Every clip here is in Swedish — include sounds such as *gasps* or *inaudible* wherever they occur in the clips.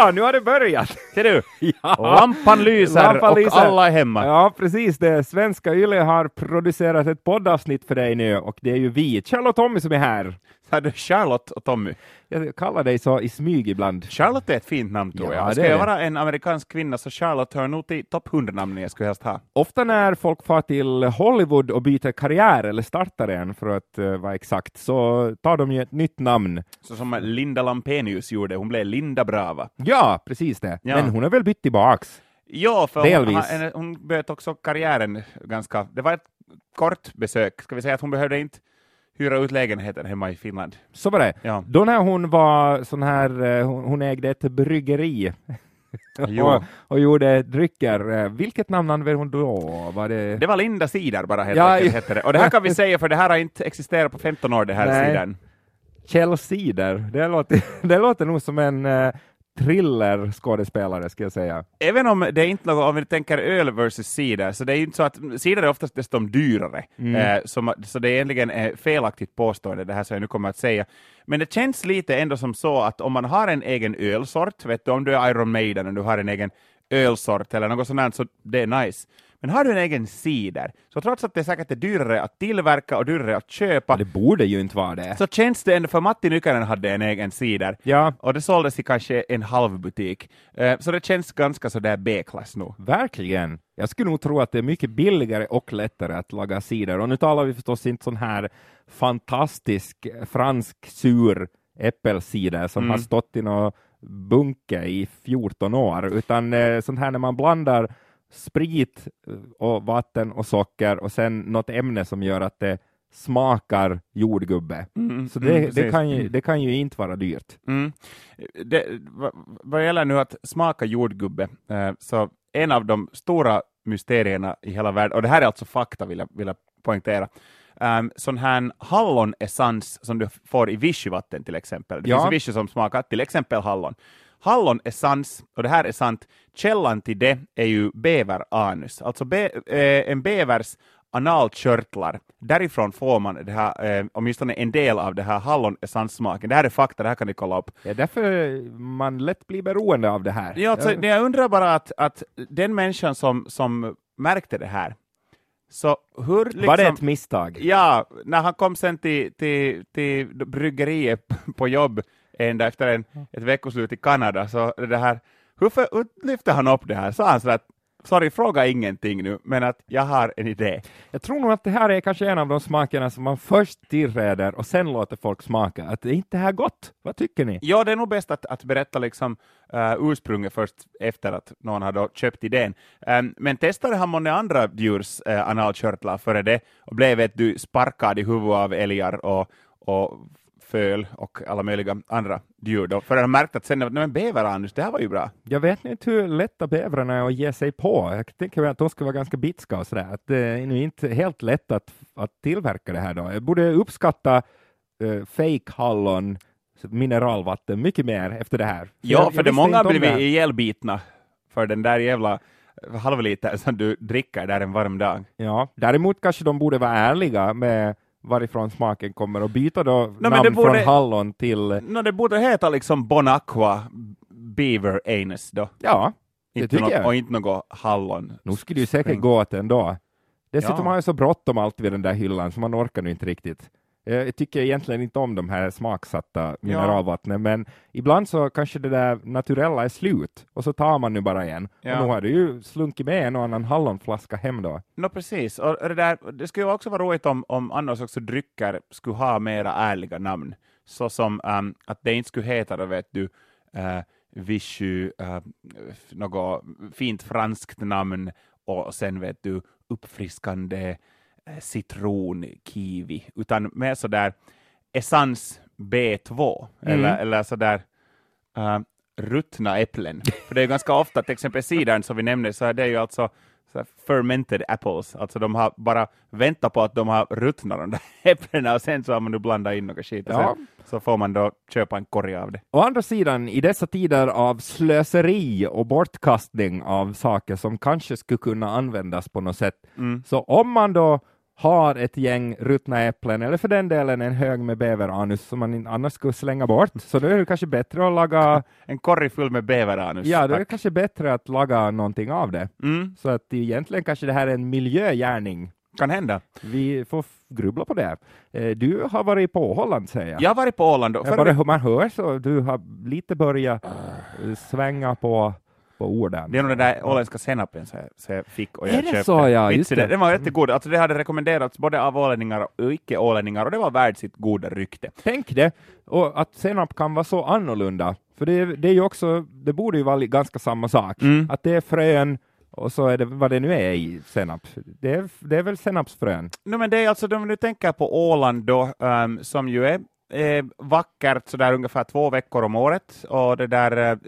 Ja, nu har det börjat! *laughs* Ser du? Ja. Lampan lyser Lampan och lyser. alla är hemma. Ja, precis det. Svenska Yle har producerat ett poddavsnitt för dig nu och det är ju vi, Kjell och Tommy, som är här. Hade Charlotte och Tommy. Jag kallar dig så i smyg ibland. Charlotte är ett fint namn tror Ja, jag. Ska jag vara en amerikansk kvinna så Charlotte hör nog till topp 100-namnen jag skulle helst ha. Ofta när folk far till Hollywood och byter karriär eller startar en för att uh, vara exakt, så tar de ju ett nytt namn. Så som Linda Lampenius gjorde, hon blev Linda Brava. Ja, precis det. Ja. Men hon har väl bytt tillbaks? Ja, för Delvis. hon, hon böt också karriären ganska... Det var ett kort besök. Ska vi säga att hon behövde inte hyra ut lägenheten hemma i Finland. Så var det. Ja. Då när hon var sån här, eh, hon, hon ägde ett bryggeri *laughs* och, och gjorde drycker. Eh, Vilket namn använde hon då? Var det... Det var Linda Cider bara helt Ja, enkelt hette det. Och det här kan vi säga för det här har inte existerat på 15 år, det här Nej. sidan. Kjell Cider. Det låter, *laughs* det låter nog som en uh, thriller-skådespelare, ska jag säga. Även om det är inte något, om vi tänker öl versus cider, så det är ju inte så att cider är oftast dessutom dyrare. Eh, som, så det är egentligen ett felaktigt påstående det här som jag nu kommer att säga. Men det känns lite ändå som så att om man har en egen ölsort, vet du, om du är Iron Maiden och du har en egen ölsort eller något sånt, så det är nice. Men har du en egen cider, så trots att det säkert är dyrare att tillverka och dyrare att köpa, Det borde ju inte vara det. så känns det ändå, för Matti Nykänen hade en egen cider, Ja, och det såldes i kanske en halv butik. Eh, så det känns ganska sådär B-klass nu. verkligen. Jag skulle nog tro att det är mycket billigare och lättare att laga cider. Och nu talar vi förstås inte sån här fantastisk fransk sur äppelcider som Mm. har stått i någon bunke i 14 år, utan eh, sånt här när man blandar sprit eh, och vatten och socker och sen något ämne som gör att det smakar jordgubbe. Mm, Så det, mm, det, kan ju, det kan ju inte vara dyrt. Mm. Det, vad, vad gäller nu att smaka jordgubbe, eh, så en av de stora mysterierna i hela världen, och det här är alltså fakta vill jag, vill jag poängtera, um, sån här hallonessens som du får i vichyvatten till exempel. Det Ja. finns vichy som smakar till exempel hallon. Hallonessens, och det här är sant, källan till det är ju bäveranus, alltså be, eh, en bävers analkörtlar. Därifrån får man det här, eh, åtminstone en del av det här hallonessensmaken. Det här är fakta, det här kan ni kolla upp. Det är därför man lätt blir beroende av det här. Ja, alltså, det jag undrar bara att, att den människan som, som märkte det här, så hur liksom... Var det ett misstag? Ja, när han kom sen till, till, till bryggeriet *laughs* på jobb en dag efter en, ett veckoslut i Kanada, så det här, hur, för, hur lyfte han upp det här? Sa han så att sorry, fråga ingenting nu, men att jag har en idé. Jag tror nog att det här är kanske en av de smakerna som man först tillreder och sen låter folk smaka. Att det är inte här gott. Vad tycker ni? Ja, det är nog bäst att, att berätta liksom, uh, ursprunget först efter att någon har köpt idén. Um, men testade han många andra djurs uh, analkörtlar före det och blev du, sparkad i huvudet av älgar och, och föl och alla möjliga andra djur då, för han märkt att sen, nej men bäveranus, det här var ju bra. Jag vet inte hur lätta bävrarna är att ge sig på. Jag tänker att de ska vara ganska bitska och sådär. Att det är inte helt lätt att, att tillverka det här då. Jag borde uppskatta uh, fake hallon mineralvatten mycket mer efter det här. Ja, jag- för jag det många har blivit ihjälbitna för den där jävla halvliter som du dricker där en varm dag. Ja, däremot kanske de borde vara ärliga med varifrån smaken kommer och byta då men namn borde- från hallon till... No, det borde heta liksom Bonacqua Beaver Anus då. Ja, det Inte tycker nå- jag. Och inte något hallon. Nu skulle det ju säkert gå åt ändå. Dessutom Ja. har jag så bråttom alltid vid den där hyllan så man orkar nu inte riktigt. Jag tycker egentligen inte om de här smaksatta mineralvattnen, men ibland så kanske det där naturella är slut och så tar man nu bara en. Ja. Och nu har du ju slunkit med en och annan hallonflaska hem då. No, precis. Och det, där, det skulle ju också vara roligt om, om annars också drycker skulle ha mera ärliga namn. Så som um, att det inte skulle heta, då vet du, uh, Vichy, uh, något fint franskt namn och sen vet du uppfriskande eh, citron, kiwi, utan mer sådär essens B2, eller, eller sådär uh, ruttna äpplen. För det är ganska ofta, till exempel cidern som vi nämnde, så är det ju alltså fermented apples, alltså de har bara väntat på att de har ruttnat de där *laughs* äpplena och sen så har man nu blandat in något skit och Ja. sen så får man då köpa en korg av det. Å andra sidan, i dessa tider av slöseri och bortkastning av saker som kanske skulle kunna användas på något sätt, Mm. så om man då har ett gäng ruttna äpplen, eller för den delen en hög med bäveranus som man annars skulle slänga bort, så då är det kanske bättre att laga, *laughs* En korg full med bäveranus. ja, då är det kanske bättre att laga någonting av det. Mm, Så att egentligen kanske det här är en miljögärning. kan hända. Vi får grubbla på det. Eh, Du har varit på Holland, säger jag. Jag har varit på Åland. Ja, förra bara hur man hör så du har lite börjat eh, svänga på, på orden. Det är nog den där åländska senapen som jag, fick och jag Är det köpte. så, ja, just det. det. Den var jättegod. Alltså det hade rekommenderats både av ålänningar och icke-ålänningar och det var värt sitt goda rykte. Tänk det, och att senap kan vara så annorlunda. För det, är- det är ju också, det borde ju vara ganska samma sak. Mm. Att det är frön och så är det vad det nu är i senap. Det är, det är väl senapsfrön? No, men det är alltså, om du tänker på Åland då, ehm, som ju är eh, vackert sådär ungefär två veckor om året och det där eh,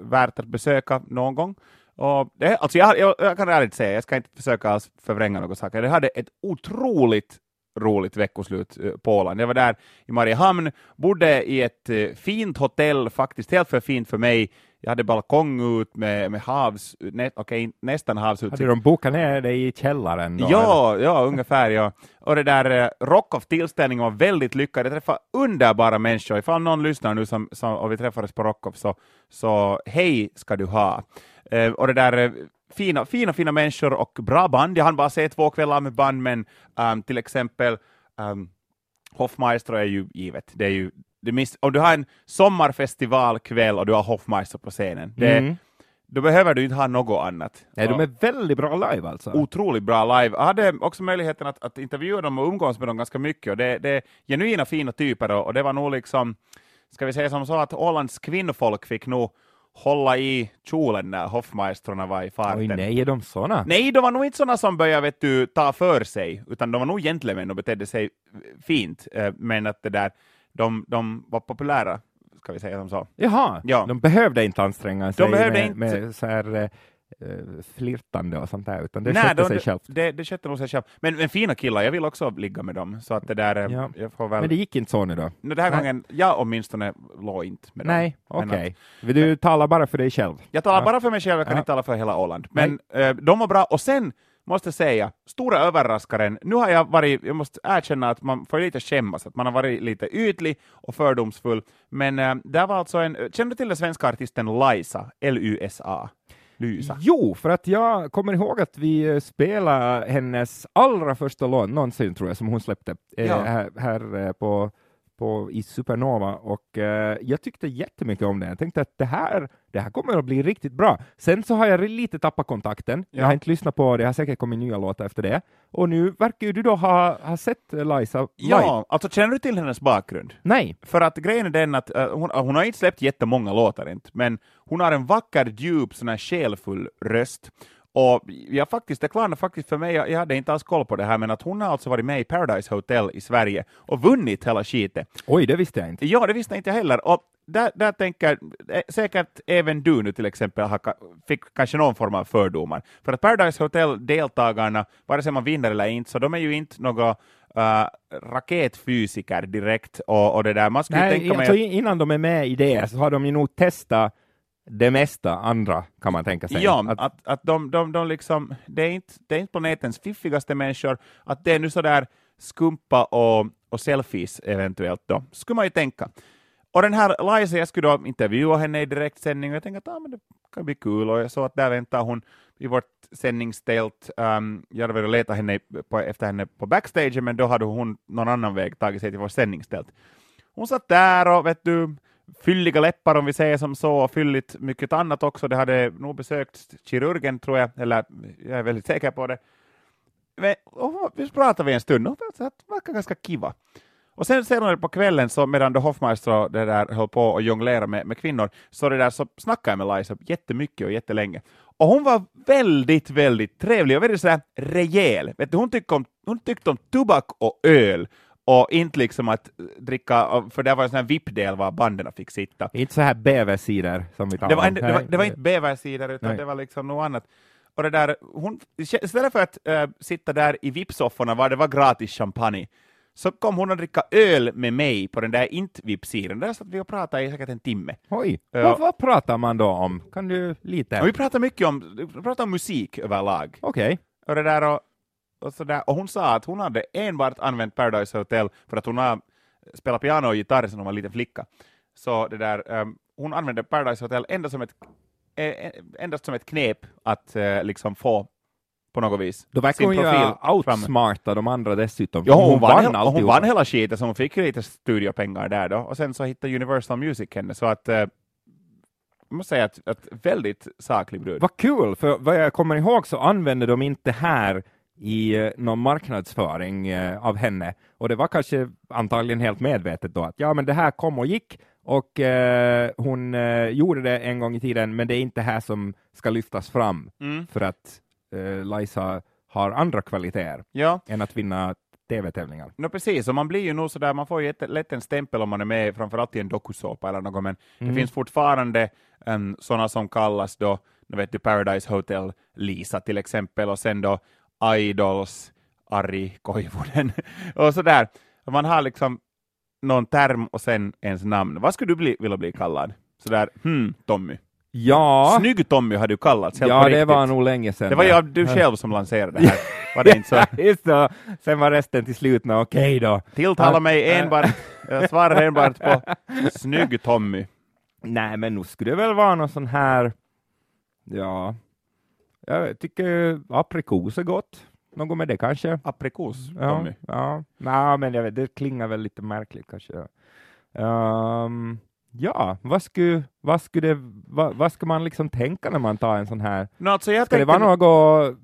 värt att besöka någon gång. Och det, alltså jag, jag, jag kan ärligt säga, jag ska inte försöka förvränga några saker. Jag hade ett otroligt roligt veckoslut eh, på Åland. Jag var där i Mariehamn, bodde i ett eh, fint hotell, faktiskt helt för fint för mig. Jag hade balkong ut med, med havs, nä, okej, nästan havsutsikt. Hade de bokat ner dig i källaren? Då, eller? Ja, ja, ungefär ja. Och det där eh, Rockoff-tillställningen var väldigt lyckad. Jag träffade underbara människor. Ifall någon lyssnar nu som, som, och vi träffades på Rockoff, så, så hej ska du ha. Eh, och det där eh, fina, fina, fina människor och bra band. Jag hann bara se två kvällar med band, men um, till exempel um, Hoffmaestro är ju givet. Det är ju, det minst, om du har en sommarfestivalkväll och du har Hoffmaestro på scenen, det, Mm. då behöver du inte ha något annat. Nej, de Och- är väldigt bra live alltså. otroligt bra live. Jag hade också möjligheten att, att intervjua dem och umgås med dem ganska mycket. Och det, det är genuina fina typer och, och det var nog liksom, ska vi säga som så att Ålands kvinnfolk fick nog hålla i kjolen när hoffmaistrarna var i farten. Oj, nej, är de såna? Nej, de var nog inte sådana som började vet du, ta för sig, utan de var nog gentlemän och betedde sig fint, eh, men att det där, de, de var populära, ska vi säga som så. Jaha, Ja. de behövde inte anstränga sig behövde med, inte- med så här eh, eh, flirtande och sånt där, utan det Nej, skötte de- sig självt. Det, det skötte nog sig själv. Men, men fina killar, jag vill också ligga med dem, så att det där, eh, Ja. jag får väl... Men det gick inte så nu då? No, den här Nej. gången, jag åtminstone låg inte med Nej, dem. Men okej. Vill Du talar bara för dig själv? Jag talar Ja. bara för mig själv, jag kan Ja. inte tala för hela Åland. Men eh, de var bra, och sen måste säga, stora överraskaren, nu har jag varit, jag måste erkänna att man får lite skämmas, att man har varit lite ytlig och fördomsfull, men eh, det var alltså en, känner du till den svenska artisten Liza, L-U-S-A? Lysa. Jo, för att jag kommer ihåg att vi eh, spelade hennes allra första låt någonsin, tror jag, som hon släppte eh, Ja. här, här på, på, i Supernova, och eh, jag tyckte jättemycket om den. Jag tänkte att det här, det här kommer att bli riktigt bra. Sen så har jag lite tappat kontakten. Jag Ja. har inte lyssnat på det, jag har säkert kommit nya låtar efter det. Och nu verkar ju du då ha, ha sett Liza live. Ja, alltså känner du till hennes bakgrund? Nej. För att grejen är den att eh, hon, hon har inte släppt jättemånga låtar inte, men hon har en vacker, djup, sån här själfull röst. Och jag faktiskt, det klarnade faktiskt för mig, jag, jag hade inte alls koll på det här, men att hon har alltså varit med i Paradise Hotel i Sverige och vunnit hela skitet. Oj, det visste jag inte. Ja, det visste inte jag heller. Och där, där tänker eh, säkert även du nu till exempel har, fick kanske någon form av fördomar. För att Paradise Hotel-deltagarna, vare sig man vinner eller inte, så de är ju inte några uh, raketfysiker direkt. Och, och det där. Man skulle Nej, tänka alltså, att, in- innan de är med i det så har de ju nog testat det mesta andra, kan man tänka sig. Ja, Att- att, att, de, de, de liksom, det, är inte, det är inte planetens fiffigaste människor, att det är nu sådär skumpa och, och selfies eventuellt då, skulle man ju tänka. Och den här Liza, jag skulle då intervjua henne i direktsändning och jag tänkte att ah, men det kan bli kul och jag såg att där väntar hon i vårt sändningstält. Um, jag hade velat leta henne på, efter henne på backstage, men då hade hon någon annan väg tagit sig till vårt sändningstält. Hon satt där och vet du, fylliga läppar om vi säger som så, och fylligt mycket annat också. Det hade nog besökt kirurgen tror jag, eller jag är väldigt säker på det. Men, och vi pratade vi en stund och det verkar ganska kiva. Och sen senare på kvällen, så medan då Hoffmeister det där höll på att jonglera med, med kvinnor, så, det där, så snackade jag med Liza jättemycket och jättelänge. Och hon var väldigt, väldigt trevlig och väldigt sådär rejäl. Vet du, hon, tyckte om, hon tyckte om tobak och öl och inte liksom att dricka, för det var en sån här VIP-del var banden fick sitta. Inte så här bäversidor som vi talar Det var, om. det, var, det var inte bäversidor, utan Nej. det var liksom något annat. Och det där, hon, istället för att äh, sitta där i VIP-sofforna var det var gratis champagne, så kom hon att dricka öl med mig på den där inte-VIP-sidan. Där satt vi och pratade i säkert en timme. Oj, Ja. vad, vad pratar man då om? Kan du lite? Vi pratade mycket om, vi pratade om musik överlag. Okej. Och det där och och, sådär, och hon sa att hon hade enbart använt Paradise Hotel för att hon har spelat piano och gitarr sedan hon var en liten flicka. Så det där, um, hon använde Paradise Hotel endast som ett, eh, endast som ett knep att eh, liksom få på något vis. Då verkar hon ju outsmarta de andra dessutom. Ja, hon, vann, hon, alltihopa. hon vann hela skiten, så hon fick lite studiopengar där då, och sen så hittade Universal Music henne, så att eh, jag måste säga att, att väldigt saklig brud. Vad kul, för vad jag kommer ihåg så använde de inte här i eh, någon marknadsföring eh, av henne. Och det var kanske antagligen helt medvetet då att ja, men det här kom och gick och eh, hon eh, gjorde det en gång i tiden, men det är inte här som ska lyftas fram Mm. för att eh, Liza har andra kvaliteter Ja, än att vinna tv-tävlingar. no, precis, och man blir ju nog sådär, man får ju ett, lätt en stämpel om man är med framförallt i en dokusåpa eller något, men Mm. det finns fortfarande um, sådana som kallas då, nu vet du, Paradise Hotel Lisa till exempel, och sen då Idols Ari Koivunen *laughs* och sådär. Man har liksom någon term och sen ens namn. Vad skulle du bli, vilja bli kallad? Sådär, hmm, Tommy. Ja, Snygg Tommy har du kallats, helt ja det var nog länge sedan. Det var ju du själv som lanserade det här. *laughs* Var det inte så? Just det. Sen var resten till slut okej då. Tilltala mig enbart, jag svarar enbart på snygg Tommy. Nej, men nu skulle det väl vara någon sån här, ja, jag tycker aprikos är gott. Något med det kanske. Aprikos Ja, Tommy. ja. Nej, men jag vet, det klingar väl lite märkligt kanske. Ehm, ja, vad skulle, vad skulle, det, vad, vad ska man liksom tänka när man tar en sån här? No, alltså jag Ska det vara något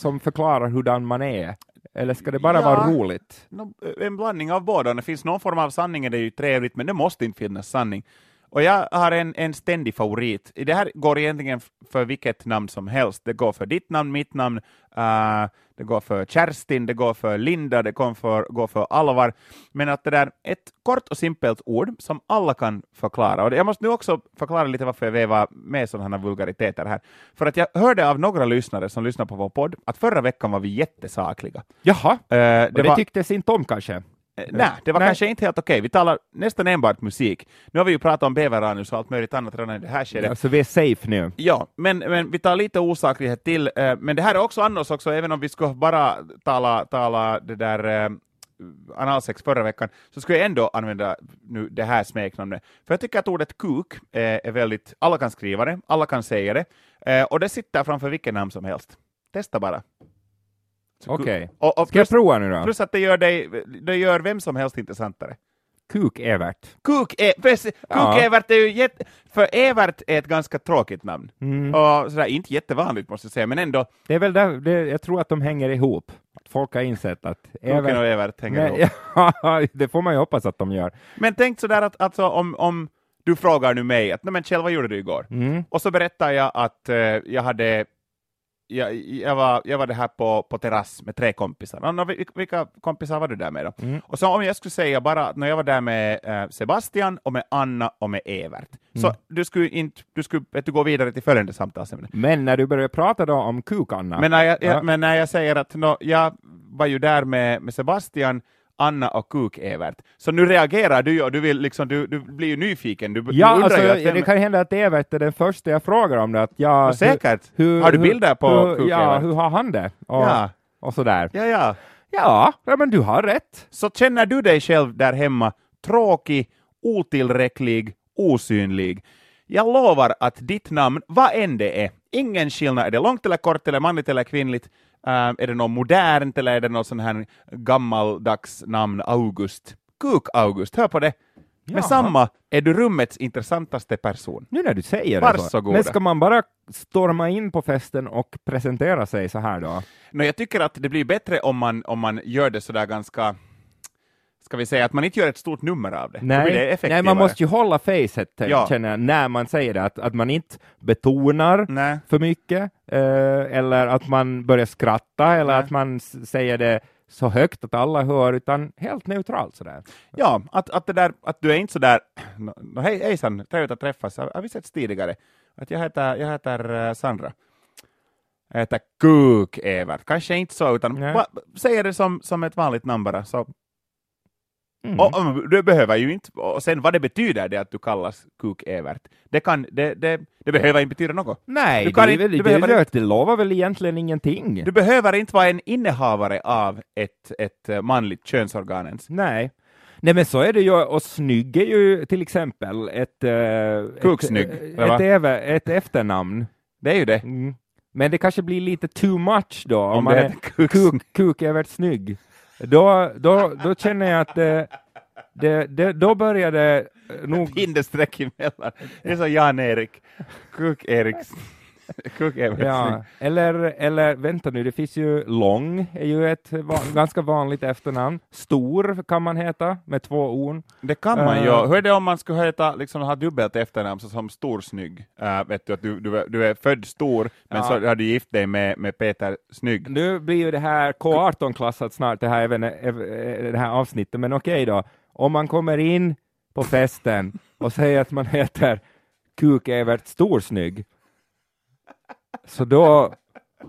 som förklarar hurdan man är? Eller ska det bara Ja. vara roligt? No, en blandning av båda. Det finns någon form av sanning är det ju trevligt, men det måste inte finnas sanning. Och jag har en, en ständig favorit. Det här går egentligen för vilket namn som helst. Det går för ditt namn, mitt namn, eh, det går för Kerstin, det går för Linda, det går för, går för Alvar. Men att det där ett kort och simpelt ord som alla kan förklara. Och jag måste nu också förklara lite varför jag vevar med sådana här vulgariteter här. För att jag hörde av några lyssnare som lyssnar på vår podd att förra veckan var vi jättesakliga. Jaha, Eh, det och det var- tycktes inte om kanske? Eh, Nej, det var Nej. kanske inte helt okej. Vi talar nästan enbart musik. Nu har vi ju pratat om bäveranus och allt möjligt annat redan i det här skedet. Ja, så vi är safe nu. Ja, men, men vi tar lite osaklighet till. eh, Men det här är också annars också, även om vi skulle bara tala, tala det där eh, analsex förra veckan, så skulle jag ändå använda nu det här smeknamnet. För jag tycker att ordet kuk eh, är väldigt, alla kan skriva det, alla kan säga det, eh, och det sitter framför vilket namn som helst. Testa bara. Okej. Och Ska jag prova nu då? plus att det gör, dig, det gör vem som helst intressantare. Kuk-Evert. Kuk, e. Kuk-Evert är ju jätte... För Evert är ett ganska tråkigt namn. Mm. Och sådär, inte jättevanligt måste jag säga, men ändå, Det är väl där, det, jag tror att de hänger ihop. Att folk har insett att Kuken och Evert hänger Nej, ihop. *laughs* ja, det får man ju hoppas att de gör. Men tänk sådär att alltså, om, om du frågar nu mig, att nej men Kjell, vad gjorde du igår? Mm. Och så berättar jag att eh, jag hade jag, jag, var, jag var det här på, på terrass med tre kompisar. Vil- vilka kompisar var du där med då? Mm. Och så om jag skulle säga bara att när jag var där med eh, Sebastian och med Anna och med Evert, så Mm. du skulle inte, du skulle vet du, gå vidare till följande samtalsämne. Men när du börjar prata då om kuk-Anna, Men när jag, Ja. jag, men när jag säger att nå, jag var ju där med, med Sebastian, Anna och Kuk-Evert, så nu reagerar du ju och du, vill liksom, du, du blir ju nyfiken. Du, du ja, undrar alltså, vem, det kan hända att Evert är den första jag frågar om det. Att, ja, Ja, säkert. hur- Har du bilder på hur, Ja, Kuk-Evert? hur har han det? Och, Ja. och sådär. Ja, ja. Ja, ja, men du har rätt. Så känner du dig själv där hemma tråkig, otillräcklig, osynlig? Jag lovar att ditt namn, vad än det är, ingen skillnad, är det långt eller kort eller manligt eller kvinnligt, äh, är det något modernt eller är det något sån här gammaldags namn, August? Kuk-August, hör på det. Jaha. Med samma är du rummets intressantaste person. Nu när du säger det så. Varsågoda. Men ska man bara storma in på festen och presentera sig så här då? No, jag tycker att det blir bättre om man, om man gör det sådär ganska, ska vi säga att man inte gör ett stort nummer av det. Blir det Nej, nej, man måste ju hålla facet, Ja. känner jag, när man säger det. Att, att man inte betonar Nej. för mycket, eh, eller att man börjar skratta, eller Nej. att man säger det så högt att alla hör, utan helt neutralt sådär. Ja, att, att, det där, att du är inte så där, *clears throat* no, hej, hejsan, trevligt att träffas, har, har vi setts tidigare? Att jag heter, jag heter eh, Sandra. Jag heter Kuk-Evert, kanske inte så, utan Nej. säger det som, som ett vanligt namn bara, så Mm. Och, och, du behöver ju inte, och sen vad det betyder det att du kallas Kuk-Evert, det, kan, det, det, det behöver inte betyda något. Nej, Du kan det, inte- du det, behöver det, det lovar väl egentligen ingenting. Du behöver inte vara en innehavare av ett, ett eh, manligt könsorgan ens. Nej. Nej men så är det ju, och snygg är ju till exempel ett... Uh, Kuksnygg, ett, eller va? ett, ev- ett efternamn. Det är ju det. Mm. Men det kanske blir lite too much då, om, Om man är Kuksnygg. kuk, snygg. Då, då, då känner jag att det, det, det, då började det eh, nog... Bindestreck emellan. Det är som Jan-Erik. Kuk-Eriks. *laughs* Kuk-Evert. Ja, eller, eller vänta nu, det finns ju Lång, är ju ett va, ganska vanligt efternamn. Stor kan man heta, med två on. Det kan man Eh. ju. Hur är det om man skulle heta, liksom, ha dubbelt efternamn så som Storsnygg? Uh, vet du att du, du, är, du är född stor, men Ja. så har du gift dig med, med Peter Snygg. Nu blir ju det här K18-klassat snart, det här, även, äv- det här avsnittet, men okej då. Om man kommer in på festen och säger att man heter Kuk-Evert Storsnygg, så då,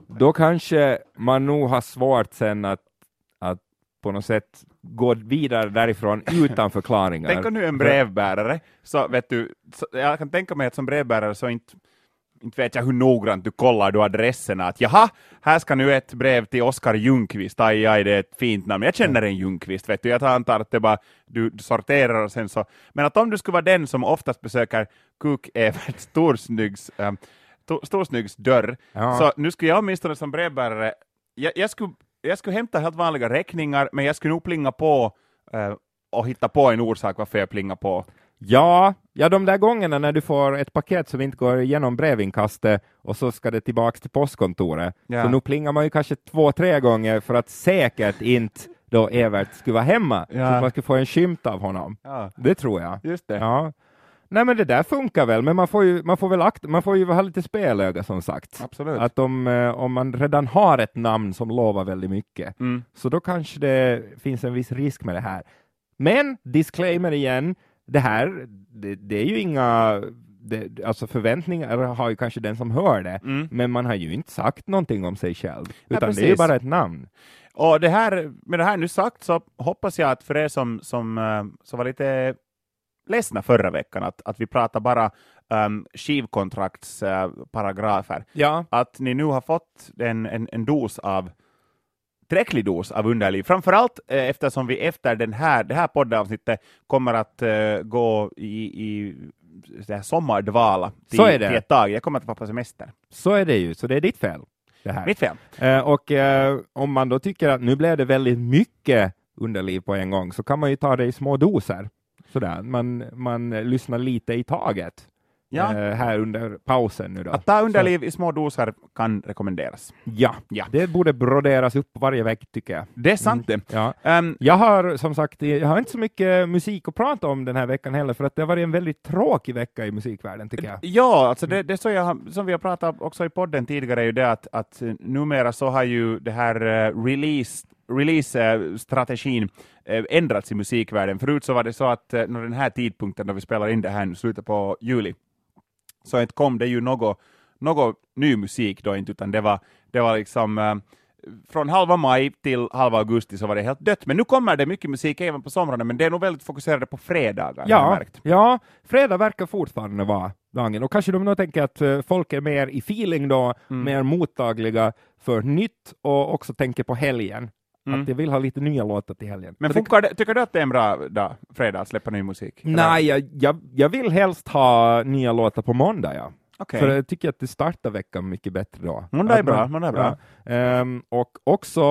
då kanske man nog har svårt sen att, att på något sätt gå vidare därifrån utan förklaringar. Tänk om du är en brevbärare, så vet du, så, jag kan tänka mig att som brevbärare så inte inte vet jag hur noggrant du kollar du adresserna, att jaha, här ska nu ett brev till Oskar Ljungqvist, aj, aj, det är ett fint namn, jag känner en Ljungqvist, vet du, jag antar att det bara, du, du sorterar och sen så, men att om du skulle vara den som oftast besöker Kuk-Evert Storsnyggs, ähm, To- Storsnyggs dörr, Ja. så nu skulle jag åtminstone som brevbärare, jag, jag, skulle, jag skulle hämta helt vanliga räkningar, men jag skulle nog plinga på eh, och hitta på en orsak varför jag plingar på. Ja, ja, de där gångerna när du får ett paket som inte går igenom brevinkastet och så ska det tillbaks till postkontoret, Ja. så nu plingar man ju kanske två, tre gånger för att säkert inte då Evert skulle vara hemma, Ja. så att man skulle få en skymt av honom. Ja, Det tror jag. just det. Ja. Nej, men det där funkar väl, men man får ju, man får väl akt, man får ju ha lite spelöga som sagt. Absolut. Att om, eh, om man redan har ett namn som lovar väldigt mycket, Mm. så då kanske det finns en viss risk med det här. Men, disclaimer igen, det här, det, det är ju inga, det, alltså förväntningar har ju kanske den som hör det, Mm. men man har ju inte sagt någonting om sig själv, Ja, utan det är ju bara ett namn. Och det här, med det här nu sagt så hoppas jag att för er som, som, eh, som var lite ledsna förra veckan, att, att vi pratar bara um, skivkontraktsparagrafer, Ja, att ni nu har fått en, en, en dos av tillräcklig dos av underliv, framförallt eh, eftersom vi efter den här, det här poddavsnittet kommer att eh, gå i, i det här sommardvala till, Så är det. till ett tag. Jag kommer att vara på semester. så är det ju, så det är ditt fel. Det här. Mitt fel. Eh, och eh, om man då tycker att nu blev det väldigt mycket underliv på en gång, så kan man ju ta det i små doser. Sådär, man, man lyssnar lite i taget Ja. eh, här under pausen nu då. Att ta underliv i små doser kan rekommenderas. Ja, Ja. det borde broderas upp varje vecka tycker jag. Det är sant det. Ja. Ehm, Jag har som sagt, jag har inte så mycket musik att prata om den här veckan heller, för att det har varit en väldigt tråkig vecka i musikvärlden tycker jag. Ja, alltså det, det så jag, som vi har pratat också i podden tidigare, är ju det att, att numera så har ju det här eh, release release-strategin eh, ändrats i musikvärlden. Förut så var det så att eh, när den här tidpunkten då vi spelar in det här nu, slutet på juli, så inte kom det ju något, något ny musik då inte, utan det var, det var liksom eh, från halva maj till halva augusti så var det helt dött. Men nu kommer det mycket musik även på somrarna, men det är nog väldigt fokuserade på fredagar. Ja, ja, fredag verkar fortfarande vara dagen, och kanske de nog tänker att folk är mer i feeling då, Mm. mer mottagliga för nytt och också tänker på helgen. Mm. Att jag vill ha lite nya låtar till helgen. Men funkar det, tycker du att det är en bra dag, fredag, att släppa ny musik? Nej, jag, jag, jag vill helst ha nya låtar på måndag, ja. Okej. För jag tycker att det startar veckan mycket bättre då. Måndag är bra, måndag är bra. Ja. Ehm, och också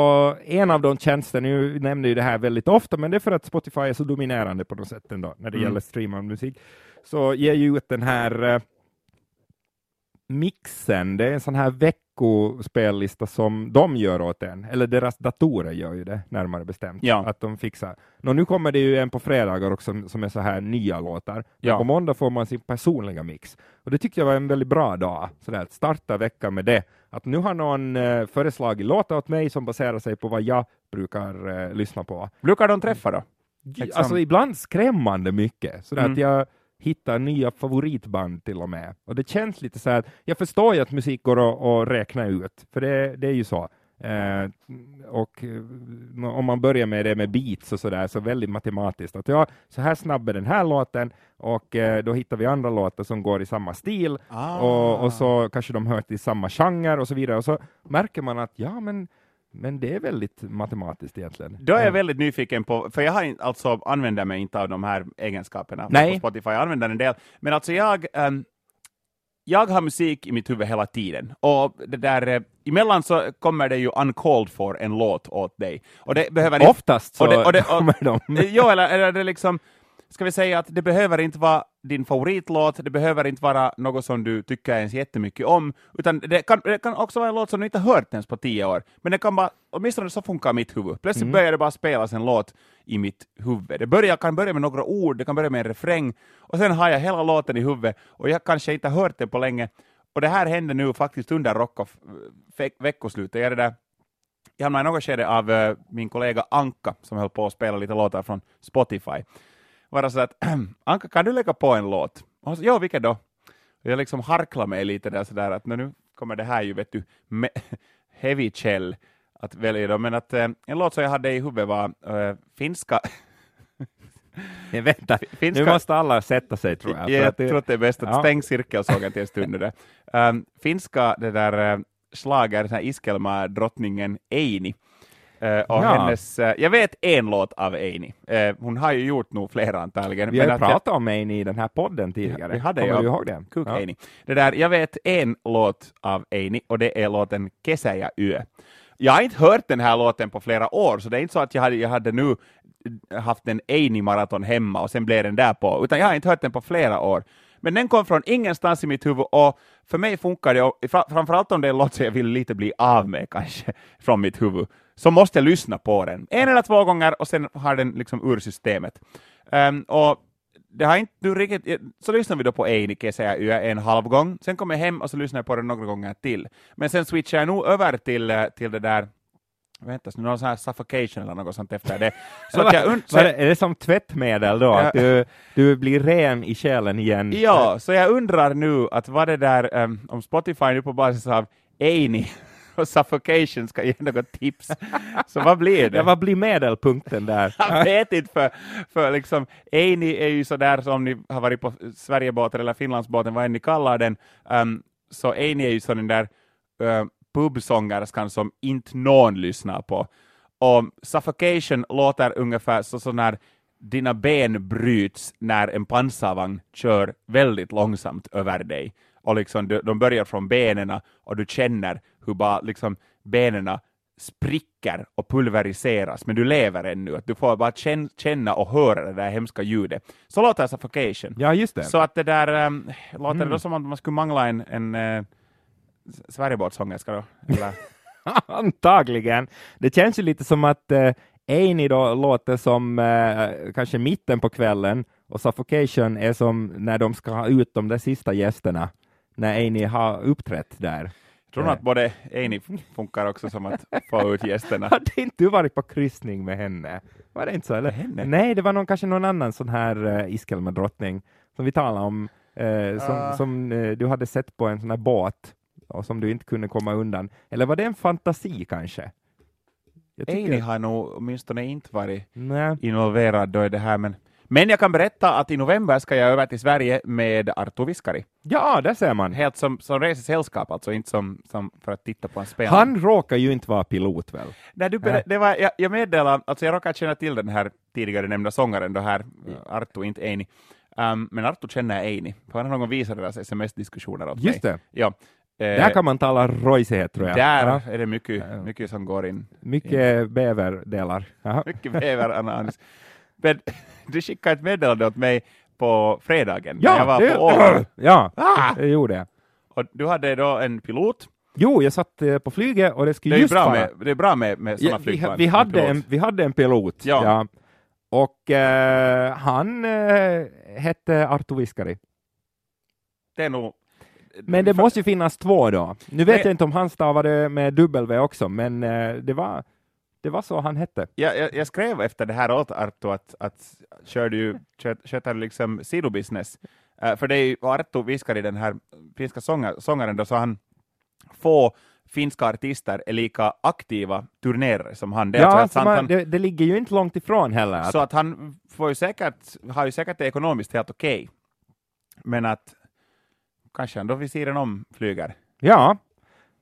en av de tjänsterna, nu nämner ju det här väldigt ofta, men det är för att Spotify är så dominerande på något sätt ändå, när det Mm. gäller streamad musik, så ger ju ut den här eh, mixen, det är en sån här veckospellista som de gör åt en, eller deras datorer gör ju det, närmare bestämt. Ja. Att de fixar. Nå, nu kommer det ju en på fredagar också som är så här nya låtar. Ja. På måndag får man sin personliga mix. Och det tyckte jag var en väldigt bra dag, sådär, att starta veckan med det. Att nu har någon eh, föreslagit låtar åt mig som baserar sig på vad jag brukar eh, lyssna på. Brukar de träffa då? Liksom. Alltså ibland skrämmande mycket, sådär Mm. att jag hittar nya favoritband till och med. Och det känns lite så här, jag förstår ju att musik går att, räkna ut, för det, det är ju så. Eh, och eh, om man börjar med det med beats och sådär, så väldigt matematiskt. Att ja, så här snabb är den här låten och eh, då hittar vi andra låtar som går i samma stil Ah. och, och så kanske de hör till samma genre och så vidare. Och så märker man att ja, men, men det är väldigt matematiskt egentligen. Då är jag Ja. väldigt nyfiken på, för jag har in, alltså använder mig inte av de här egenskaperna Nej. på Spotify, jag använder en del, men alltså jag, ehm, jag har musik i mitt huvud hela tiden, och det där, eh, emellan så kommer det ju uncalled for en låt åt dig, och det behöver inte Oftast så och det- och det- och- kommer de. *laughs* Jo, eller, eller det liksom, ska vi säga att det behöver inte vara din favoritlåt, det behöver inte vara något som du tycker ens jättemycket om, utan det kan, det kan också vara en låt som du inte har hört ens på tio år, men det kan bara, åtminstone så funkar mitt huvud. Plötsligt Mm. börjar det bara spelas en låt i mitt huvud. Det börjar, kan börja med några ord, det kan börja med en refräng, och sen har jag hela låten i huvudet, och jag kanske inte har hört den på länge, och det här hände nu faktiskt under Rockoff eh, veckoslutet. Jag är det där jag hamnade i något skede av eh, min kollega Anka, som höll på att spela lite låtar från Spotify. Var det så att, *clears throat* Anka, kan du lägga på en låt? Och sa, ja, vilken då? Och jag liksom harklade mig lite där sådär att "Nå, nu kommer det här ju, vet du, *laughs* heavy chill att välja då, men att eh, en låt som jag hade i huvudet var eh, finska, *laughs* Nej, vänta, *laughs* finska nu måste alla sätta sig tror jag. Ja, jag att det- tror att det är bäst att Ja. stäng cirkelsågen till en stund. nu där. Um, finska det där uh, slager, den här Iskelma-drottningen Eini. Uh, och Ja. hennes, uh, jag vet en låt av Eini. Uh, hon har ju gjort nog flera antagligen. Vi har ju att jag- pratat om Eini i den här podden tidigare. vi hade Kommer ju- du ihåg det? Kuk Ja. Eini. Det där, jag vet en låt av Eini och det är låten Kesä ja yö. Jag har inte hört den här låten på flera år, så det är inte så att jag hade, jag hade nu haft en Eini-maraton hemma och sen blev den där på, utan jag har inte hört den på flera år. Men den kom från ingenstans i mitt huvud och för mig funkar det, och fra- framförallt om det är en låt som jag vill lite bli av med kanske *laughs* från mitt huvud, så måste jag lyssna på den. En eller två gånger och sen har den liksom ur systemet. Ehm, och det har inte nu riktigt, så lyssnar vi då på Eini Kesä Yö en halv gång, sen kommer jag hem och så lyssnar jag på den några gånger till. Men sen switchar jag nog över till, eh, till det där, vänta nu, någon sån här suffocation eller något sånt efter det. Så att jag *laughs* und- så, Vad är, det, som tvättmedel då? Att du, du blir ren i själen igen? ja, så jag undrar nu att vad det där, ehm, om Spotify nu på basis av Eini och *laughs* suffocation ska ge något tips, så vad blir det? Ja, vad blir medelpunkten där? *laughs* Jag vet inte, för, för liksom, Eini är ju sådär som ni har varit på Sverigebåten eller Finlandsbåten, vad än ni kallar den, um, så Eini är ju sån där uh, pubsångerskan som inte någon lyssnar på. Och Suffocation låter ungefär så sån här dina ben bryts när en pansarvagn kör väldigt långsamt över dig. Och liksom de, de börjar från benen och du känner hur bara liksom benen spricker och pulveriseras, men du lever ännu. Att du får bara känn, känna och höra det där hemska ljudet. Så låter Suffocation. Ja, just det. Så att det där um, låter det Mm. då som att man skulle mangla en, en uh, Sverigebåtssångerska då? Eller? *laughs* Antagligen. Det känns ju lite som att Eini då låter som eh, kanske mitten på kvällen och Suffocation är som när de ska ha ut de där sista gästerna, när Eini har uppträtt där. Jag tror nog att både Eini funkar också som att få ut gästerna. *laughs* Hade inte du varit på kryssning med henne? Var det inte så? Eller? henne? Nej, det var någon, kanske någon annan sån här uh, Iskelma-drottning som vi talade om, eh, som, Ah. som eh, du hade sett på en sån här båt och som du inte kunde komma undan. Eller var det en fantasi kanske? Jag tycker- Eini har nog åtminstone inte varit Nej. involverad då i det här, men men jag kan berätta att i november ska jag över till Sverige med Arto Viskari. Ja, där ser man. Helt som, som resesällskap, alltså inte som, som för att titta på en spelning. Han råkar ju inte vara pilot väl? Nej, du ber- det var, jag, jag meddelade, alltså jag råkar känna till den här tidigare nämnda sångaren, då här, Arto, inte Eini. Um, men Arto känner jag Eini, för han har någon gång visat deras sms-diskussioner åt Just mig. det. Ja. Eh, Där kan man tala rojsighet tror jag. där Ja. är det mycket, Ja. mycket som går in. Mycket bäverdelar. Jaha. Mycket bäverananas. *laughs* Men *laughs* du skickade ett meddelande åt mig på fredagen, när Ja, jag var det, på Åland. *clears throat* ja, Ah! det gjorde jag. Och du hade då en pilot. Jo, jag satt eh, på flyget och det Det skulle är ju just bra med, det är bra med, med sådana Ja, vi, flygplan. vi, med hade en, vi hade en pilot, Ja. och eh, han eh, hette Arto Viskari. Det är nog... Men det måste ju finnas två då. Nu vet Nej. jag inte om han stavade med W också, men eh, det, var, det var så han hette. Jag, jag, jag skrev efter det här åt Arto att, att kör du, kör, sköter du liksom sidobusiness? Uh, för det är ju Arto viskar i den här finska sånger, sångaren, då, så han få finska artister är lika aktiva turnerare som han. Det, Ja, alltså så att man, han, det, det ligger ju inte långt ifrån heller. Att, så att han får ju säkert, har ju säkert det ekonomiskt helt okej. Men att kanske han då vid sidan om flyger. Ja,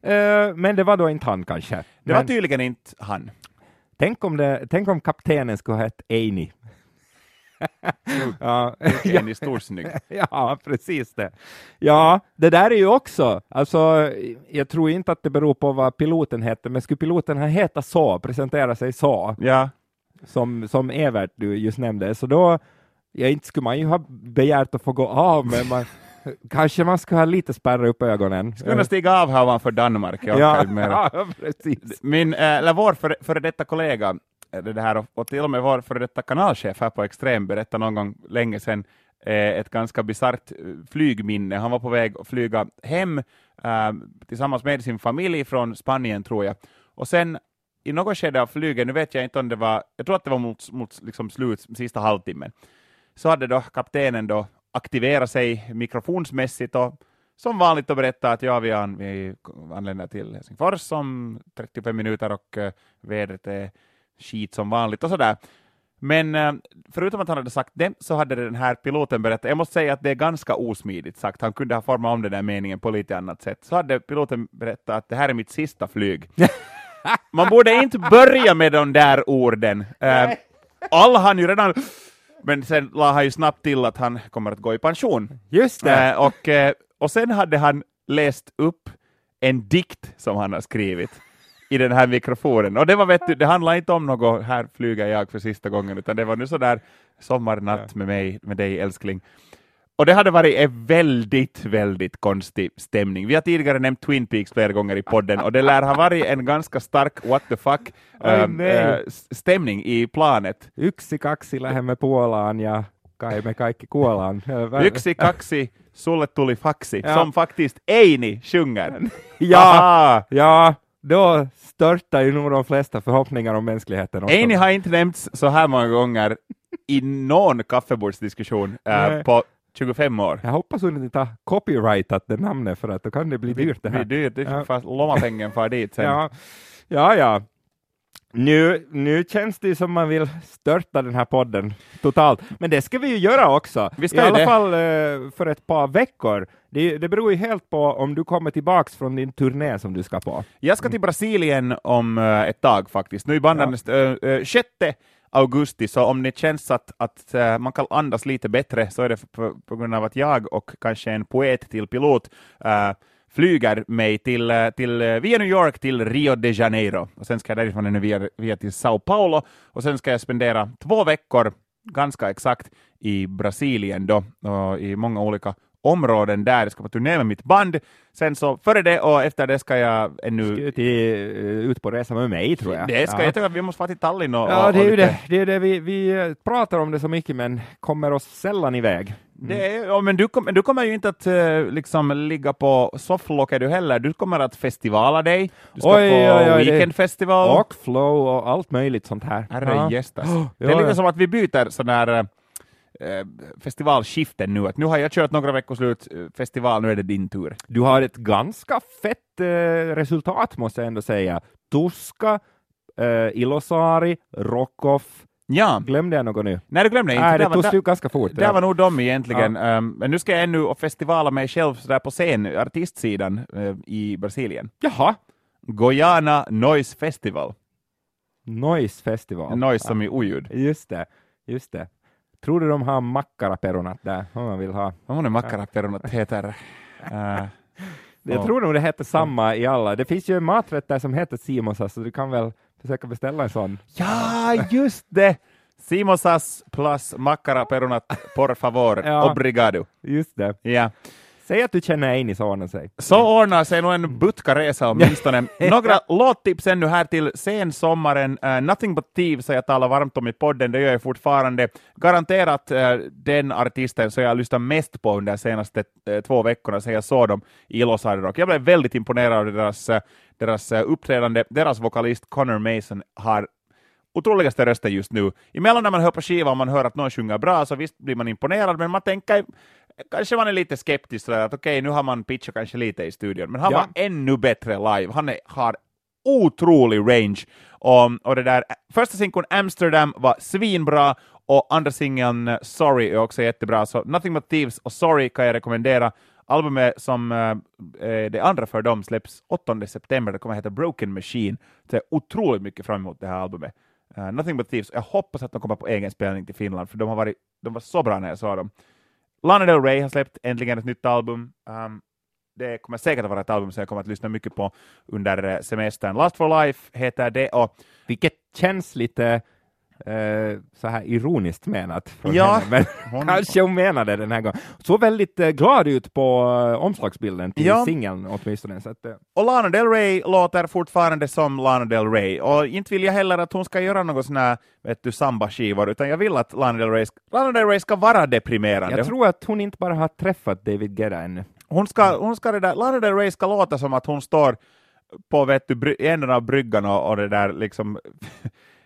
eh, men det var då inte han kanske. Det men, var tydligen inte han. Tänk, om det, tänk om kaptenen skulle ha hett Eini. ja, En i storsnygg. *laughs* ja, precis det. Ja, det där är ju också, alltså, jag tror inte att det beror på vad piloten heter, men skulle piloten ha hetat så, presentera sig så, Ja, som, som Evert du just nämnde, så då, ja, inte skulle man ju ha begärt att få gå av, men man, kanske man ska ha lite spärra upp ögonen. skulle kunna stiga av här ovanför Danmark. Jag ja, *laughs* ja, precis. Min, eh, eller vår före, före detta kollega, eh, det här, och, till och med vår före detta kanalchef här på Extrem berättade någon gång länge sedan eh, ett ganska bisarrt flygminne. Han var på väg att flyga hem tillsammans med sin familj från Spanien, tror jag. Och sen i något skede av flyget, nu vet jag inte om det var, jag tror att det var mot, mot liksom slut, sista halvtimmen, så hade då kaptenen då aktiverat sig mikrofonsmässigt och som vanligt då berätta att ja, vi, an, vi anländer till Helsingfors om 35 minuter och uh, vädret är skit som vanligt och sådär. Men eh, förutom att han hade sagt det så hade den här piloten berättat, jag måste säga att det är ganska osmidigt sagt, han kunde ha format om den där meningen på lite annat sätt, så hade piloten berättat att det här är mitt sista flyg. *laughs* Man borde inte börja med de där orden. Uh, alla han ju redan, men sen la han ju snabbt till att han kommer att gå i pension. Just det. Eh, och, eh, och sen hade han läst upp en dikt som han har skrivit i den här mikrofonen. Och det var, vet du, det handlar inte om något här flyger jag för sista gången, utan det var nu sådär sommarnatt med mig, med dig älskling. Och det hade varit en väldigt, väldigt konstig stämning. Vi har tidigare nämnt Twin Peaks flera gånger i podden och det lär ha varit en ganska stark what the fuck nej. äh, stämning i planet. Yksi, kaksi, lähdemme Puolaan ja kai me kaikki kuolaan. *laughs* Vä- Yksi, kaksi, sulle tuli faxi, Ja. som faktiskt Eini sjunger. *laughs* Ja, Aha! ja, då störtar ju nog de flesta förhoppningar om mänskligheten också. Eini har inte nämnts så här många gånger i någon kaffebordsdiskussion äh, på 25 år. Jag hoppas hon inte har copyrightat det namnet för att då kan det bli dyrt det Det här. blir dyrt, det Ja. fast lommapengen far dit sen. *laughs* Ja, ja. ja. Nu, nu känns det som man vill störta den här podden totalt. Men det ska vi ju göra också. Vi ska I alla det. fall eh, för ett par veckor. Det, det beror ju helt på om du kommer tillbaks från din turné som du ska på. Jag ska till Brasilien om äh, ett tag faktiskt. Nu i banden äh, äh, 6 augusti, så om det känns att, att eh, man kan andas lite bättre så är det på, på grund av att jag och kanske en poet till pilot äh, flyger mig till, eh, till, via New York till Rio de Janeiro. Och sen ska jag därifrån ännu via, via till Sao Paulo och sen ska jag spendera två veckor, ganska exakt, i Brasilien då, och i många olika områden där. Jag ska på turné med mitt band. Sen så före det och efter det ska jag ännu Ska till, eh, ut på resa med mig tror jag. det ska ja. jag tycka att vi måste vara till Tallinn och, Ja, och, det är och ju lite- det. det, är det. Vi, vi eh, pratar om det så mycket men kommer oss sällan iväg. Det är, ja, men du, kom, du kommer ju inte att eh, liksom ligga på sofflocket du heller. Du kommer att festivala dig. Du ska Oj, på oj, oj, weekendfestival. Och flow och allt möjligt sånt här. Herre Ja. gästas. *gasps* Oh, Det är ja, lite ja. som att vi byter sån här festivalskiften nu. Att nu har jag kört några veckoslut eh, festival, nu är det din tur. Du har ett ganska fett eh, resultat måste jag ändå säga. Tuska, eh, Ilosari, Rockoff. Ja, Glömde jag något nu? nej du glömde inte. Nej, det tog där- slut ganska fort. Det var nog de egentligen. Ehm, men nu ska jag ännu festivala mig själv sådär på scen, artistsidan eh, i Brasilien. Jaha, Guyana Noise Festival. Noise Festival. Noise som i oljud. Just det, just det. Tror du de har makkaraperunat där, om man vill ha? Vad många mackaraperunat heter? Uh, *laughs* Jag Ja. tror nog det heter samma i alla. Det finns ju en maträtt där som heter Simosa, så du kan väl försöka beställa en sån. ja, just det! Simosas plus mackaraperunat, por favor, *laughs* Ja. obrigado. Just det. Ja. Säg att du känner in i så ordnar sig. Så ordnar sig nog en butkaresa åtminstone. *laughs* Några låttips ännu här till sensommaren. Uh, Nothing but Thieves har jag talat varmt om i podden, det gör jag fortfarande. Garanterat eh, den artisten som jag har lyssnat mest på under de senaste eh, två veckorna sedan jag såg dem i Ilosari Rock. Jag blev väldigt imponerad av deras, eh, deras eh, uppträdande. Deras vokalist Connor Mason har otroligaste röster just nu. Emellan när man hör på skivan och man hör att någon sjunger bra så visst blir man imponerad, men man tänker kanske man är lite skeptisk sådär att okej, nu har man pitchat kanske lite i studion, men han Ja. var ännu bättre live. Han är, har otrolig range. Och, och det där, första singeln Amsterdam var svinbra och andra singeln eh, Sorry är också jättebra. Så Nothing But Thieves och Sorry kan jag rekommendera. Albumet som eh, eh, det andra för dem släpps 8 september, det kommer att heta Broken Machine. Så jag är otroligt mycket fram emot det här albumet. Eh, Nothing But Thieves, jag hoppas att de kommer på egen spelning till Finland, för de, har varit, de var så bra när jag såg dem. Lana Del Rey har släppt äntligen ett nytt album. Um, det kommer säkert att vara ett album som jag kommer att lyssna mycket på under eh, semestern. Last for Life heter det och Vilket känns lite eh, så här ironiskt menat Ja, henne, men *laughs* hon- kanske hon menade den här gången. Såg väldigt eh, glad ut på eh, omslagsbilden till Ja. singeln åtminstone. Så att, eh, Och Lana Del Rey låter fortfarande som Lana Del Rey. Och inte vill jag heller att hon ska göra någon sån här, vet du, samba-skivor, utan jag vill att Lana Del Rey, Lana Del Rey ska vara deprimerande. jag tror att hon inte bara har träffat David Guetta ännu. Hon ska, hon ska det där, Lana Del Rey ska låta som att hon står på vet du, änden av bryggan och, och det där liksom *laughs*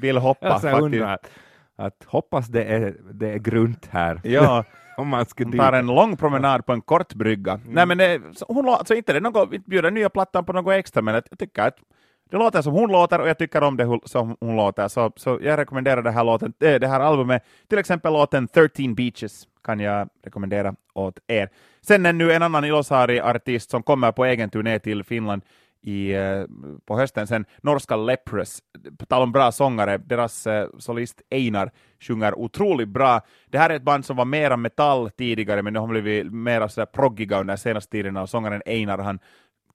vill hoppa. Jag faktiskt. undrar att, hoppas det är, det är grunt här. Ja, *laughs* Om man skulle hon tar en lång promenad på en kort brygga. Mm. Nej, men det, hon alltså inte det något, inte bjuder nya plattan på något extra, men jag tycker att det låter som hon låter och jag tycker om det som hon låter, så, så jag rekommenderar det här, låten, äh, det här albumet. Till exempel låten 13 Beaches kan jag rekommendera åt er. Sen är nu en annan Ilosari-artist som kommer på egen turné till Finland i, eh, på hösten sen, norska Leprous, på tal om bra sångare, deras eh, solist Einar sjunger otroligt bra. Det här är ett band som var mera metall tidigare, men nu har blivit mera sådär proggiga under senaste tiden, och sångaren Einar, han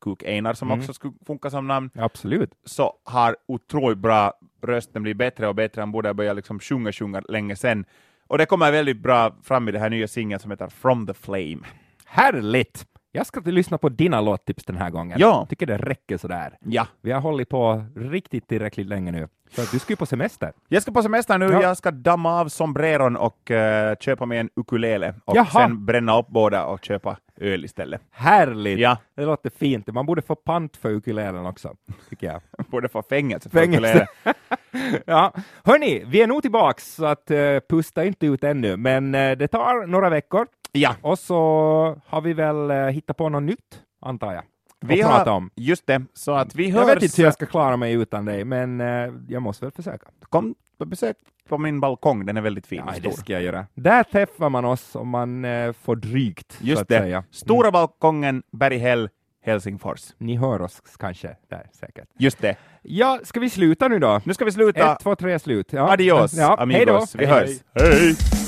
Kuk Einar som Mm. också skulle funka som namn, Absolut. så har otroligt bra röst, den blir bättre och bättre, han borde börja liksom sjunga, sjunga länge sen. Och det kommer väldigt bra fram i det här nya singeln som heter From the Flame. Härligt! Jag ska lyssna på dina låttips den här gången. Ja. Tycker det räcker sådär. Ja. Vi har hållit på riktigt tillräckligt länge nu. Att du ska ju på semester. Jag ska på semester nu, Ja. jag ska damma av sombreron och eh, köpa mig en ukulele och Jaha. sen bränna upp båda och köpa öl istället. Härligt! Ja. Det låter fint. Man borde få pant för ukulelen också, tycker jag. *laughs* Borde få fängelse för Fängelse. *laughs* ja. Hörni, vi är nog tillbaks, så att uh, pusta inte ut ännu, men eh, det tar några veckor Ja, och så har vi väl uh, hittat på något nytt, antar jag. vi har, om. just det, så att vi Jag hörs. vet inte hur jag ska klara mig utan dig, men eh, jag måste väl försöka. Kom på besök på min balkong, den är väldigt fin Ja, det ska jag göra. Där träffar man oss om man eh, får drygt, så Just att det. säga. Stora balkongen, Berghäll, Helsingfors. Ni hör oss kanske där säkert. Just det. Ja, ska vi sluta nu då? Nu ska vi sluta. Ett, två, tre, slut. Ja. Adios, ja, hej då. amigos. Vi hörs. Hej!